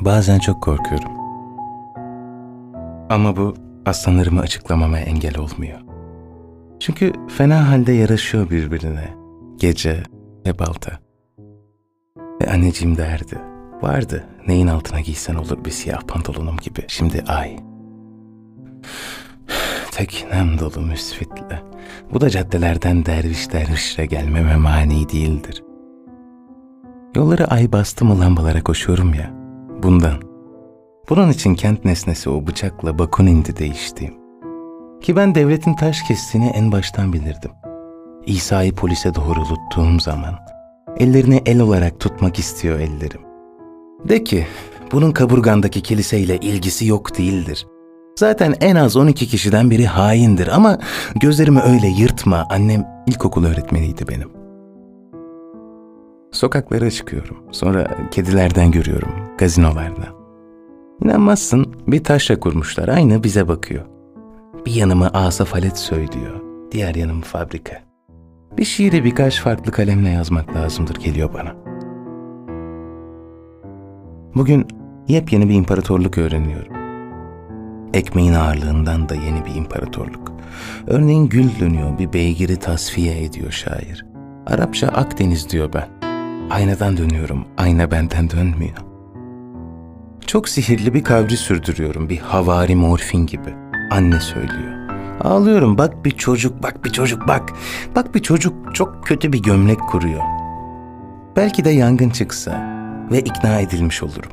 Bazen çok korkuyorum. Ama bu aslanlarımı açıklamama engel olmuyor. Çünkü fena halde yaraşıyor birbirine. Gece ve balta. Ve anneciğim derdi. Vardı neyin altına giysen olur bir siyah pantolonum gibi. Şimdi ay. Teknem dolu müsvitle. Bu da caddelerden derviş dervişle gelmeme mani değildir. Yolları ay bastı mı lambalara koşuyorum ya. Bundan. Bunun için kent nesnesi o bıçakla bakun indi değiştiğim. Ki ben devletin taş kestiğini en baştan bilirdim. İsa'yı polise doğrulttuğum zaman ellerini el olarak tutmak istiyor ellerim. De ki bunun kaburgandaki kiliseyle ilgisi yok değildir. Zaten en az 12 kişiden biri haindir ama gözlerimi öyle yırtma. Annem ilkokul öğretmeniydi benim. Sokaklara çıkıyorum. Sonra kedilerden görüyorum, gazinolardan. İnanmazsın bir taşla kurmuşlar. Aynı bize bakıyor. Bir yanımı asa falet söylüyor. Diğer yanım fabrika. Bir şiiri birkaç farklı kalemle yazmak lazımdır geliyor bana. Bugün yepyeni bir imparatorluk öğreniyorum. Ekmeğin ağırlığından da yeni bir imparatorluk. Örneğin gül dönüyor, bir beygiri tasfiye ediyor şair. Arapça Akdeniz diyor ben. Aynadan dönüyorum, ayna benden dönmüyor. Çok sihirli bir kavri sürdürüyorum, bir havari morfin gibi. Anne söylüyor. Ağlıyorum, bak bir çocuk, bak bir çocuk, bak. Bak bir çocuk çok kötü bir gömlek kuruyor. Belki de yangın çıksa ve ikna edilmiş olurum.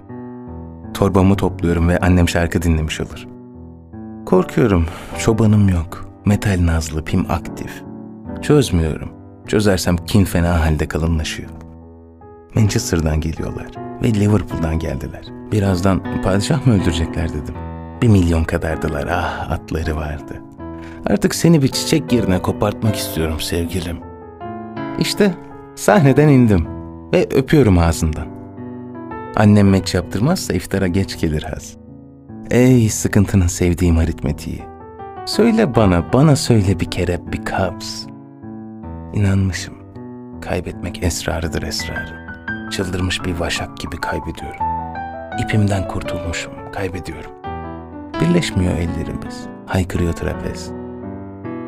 Torbamı topluyorum ve annem şarkı dinlemiş olur. Korkuyorum, çobanım yok. Metal nazlı, pim aktif. Çözmüyorum. Çözersem kin fena halde kalınlaşıyor. Manchester'dan geliyorlar ve Liverpool'dan geldiler. Birazdan padişah mı öldürecekler dedim. Bir milyon kadardılar, ah atları vardı. Artık seni bir çiçek yerine kopartmak istiyorum sevgilim. İşte sahneden indim ve öpüyorum ağzından. Annem meç yaptırmazsa iftara geç gelir haz. Ey sıkıntının sevdiğim aritmetiği. Söyle bana, bana söyle bir kere bir kabz. İnanmışım. Kaybetmek esrarıdır esrarı. Çıldırmış bir vaşak gibi kaybediyorum. İpimden kurtulmuşum, kaybediyorum. Birleşmiyor ellerimiz, haykırıyor trapez.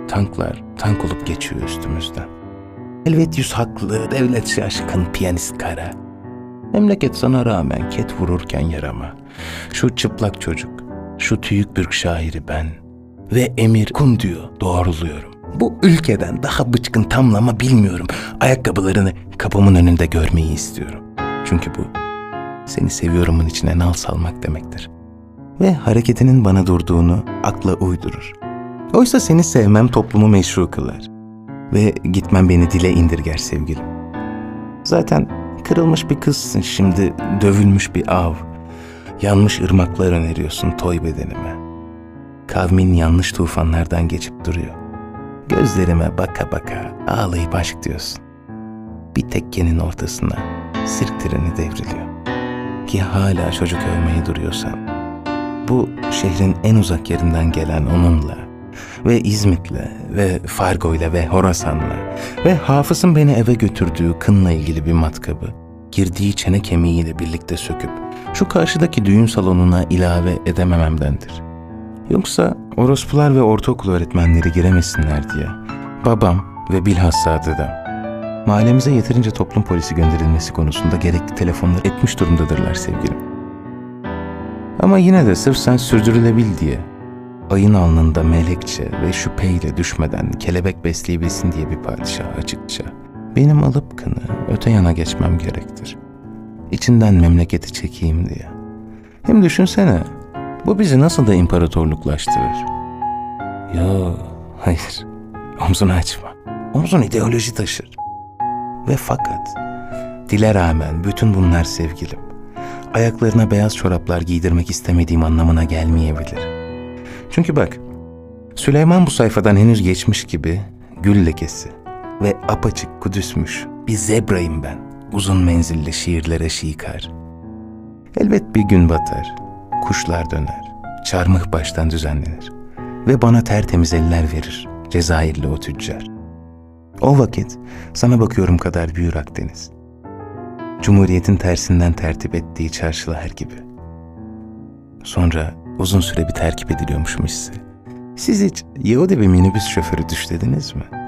Tanklar tank olup geçiyor üstümüzden. Elvet yüz haklı, devlet şaşkın, piyanist kara. Memleket sana rağmen ket vururken yarama. Şu çıplak çocuk, şu tüyük bürk şairi ben ve emir kun diyor doğruluyorum. Bu ülkeden daha bıçkın tamlama bilmiyorum. Ayakkabılarını kapımın önünde görmeyi istiyorum. Çünkü bu seni seviyorumun içine nal salmak demektir. Ve hareketinin bana durduğunu akla uydurur. Oysa seni sevmem toplumu meşru kılar. Ve gitmem beni dile indirger sevgilim. Zaten kırılmış bir kızsın şimdi, dövülmüş bir av. Yanmış ırmaklar öneriyorsun toy bedenime. Kavmin yanlış tufanlardan geçip duruyor. Gözlerime baka baka ağlayıp aşk diyorsun. Bir tekkenin ortasına sirk treni devriliyor. Ki hala çocuk övmeyi duruyorsan. Bu şehrin en uzak yerinden gelen onunla ve İzmit'le ve Fargo'yla ve Horasan'la ve Hafız'ın beni eve götürdüğü kınla ilgili bir matkabı girdiği çene kemiğiyle birlikte söküp şu karşıdaki düğün salonuna ilave edemememdendir. Yoksa orospular ve ortaokul öğretmenleri giremesinler diye babam ve bilhassa dedem mahallemize yeterince toplum polisi gönderilmesi konusunda gerekli telefonlar etmiş durumdadırlar sevgilim. Ama yine de sırf sen sürdürülebil diye ayın alnında melekçe ve şüpheyle düşmeden kelebek besleyebilsin diye bir padişah açıkça benim alıp kını öte yana geçmem gerektir. İçinden memleketi çekeyim diye. Hem düşünsene bu bizi nasıl da imparatorluklaştırır. Yo, hayır. Omzunu açma. Omzun ideoloji taşır. Ve fakat dile rağmen bütün bunlar sevgilim. Ayaklarına beyaz çoraplar giydirmek istemediğim anlamına gelmeyebilir. Çünkü bak, Süleyman bu sayfadan henüz geçmiş gibi gül lekesi ve apaçık kudüsmüş bir zebrayım ben. Uzun menzilli şiirlere şikar. Elbet bir gün batar, kuşlar döner, çarmıh baştan düzenlenir ve bana tertemiz eller verir Cezayirli o tüccar. O vakit sana bakıyorum kadar büyür Akdeniz. Cumhuriyetin tersinden tertip ettiği çarşılar gibi. Sonra uzun süre bir terkip ediliyormuşum hissi. Siz hiç Yahudi bir minibüs şoförü düşlediniz mi?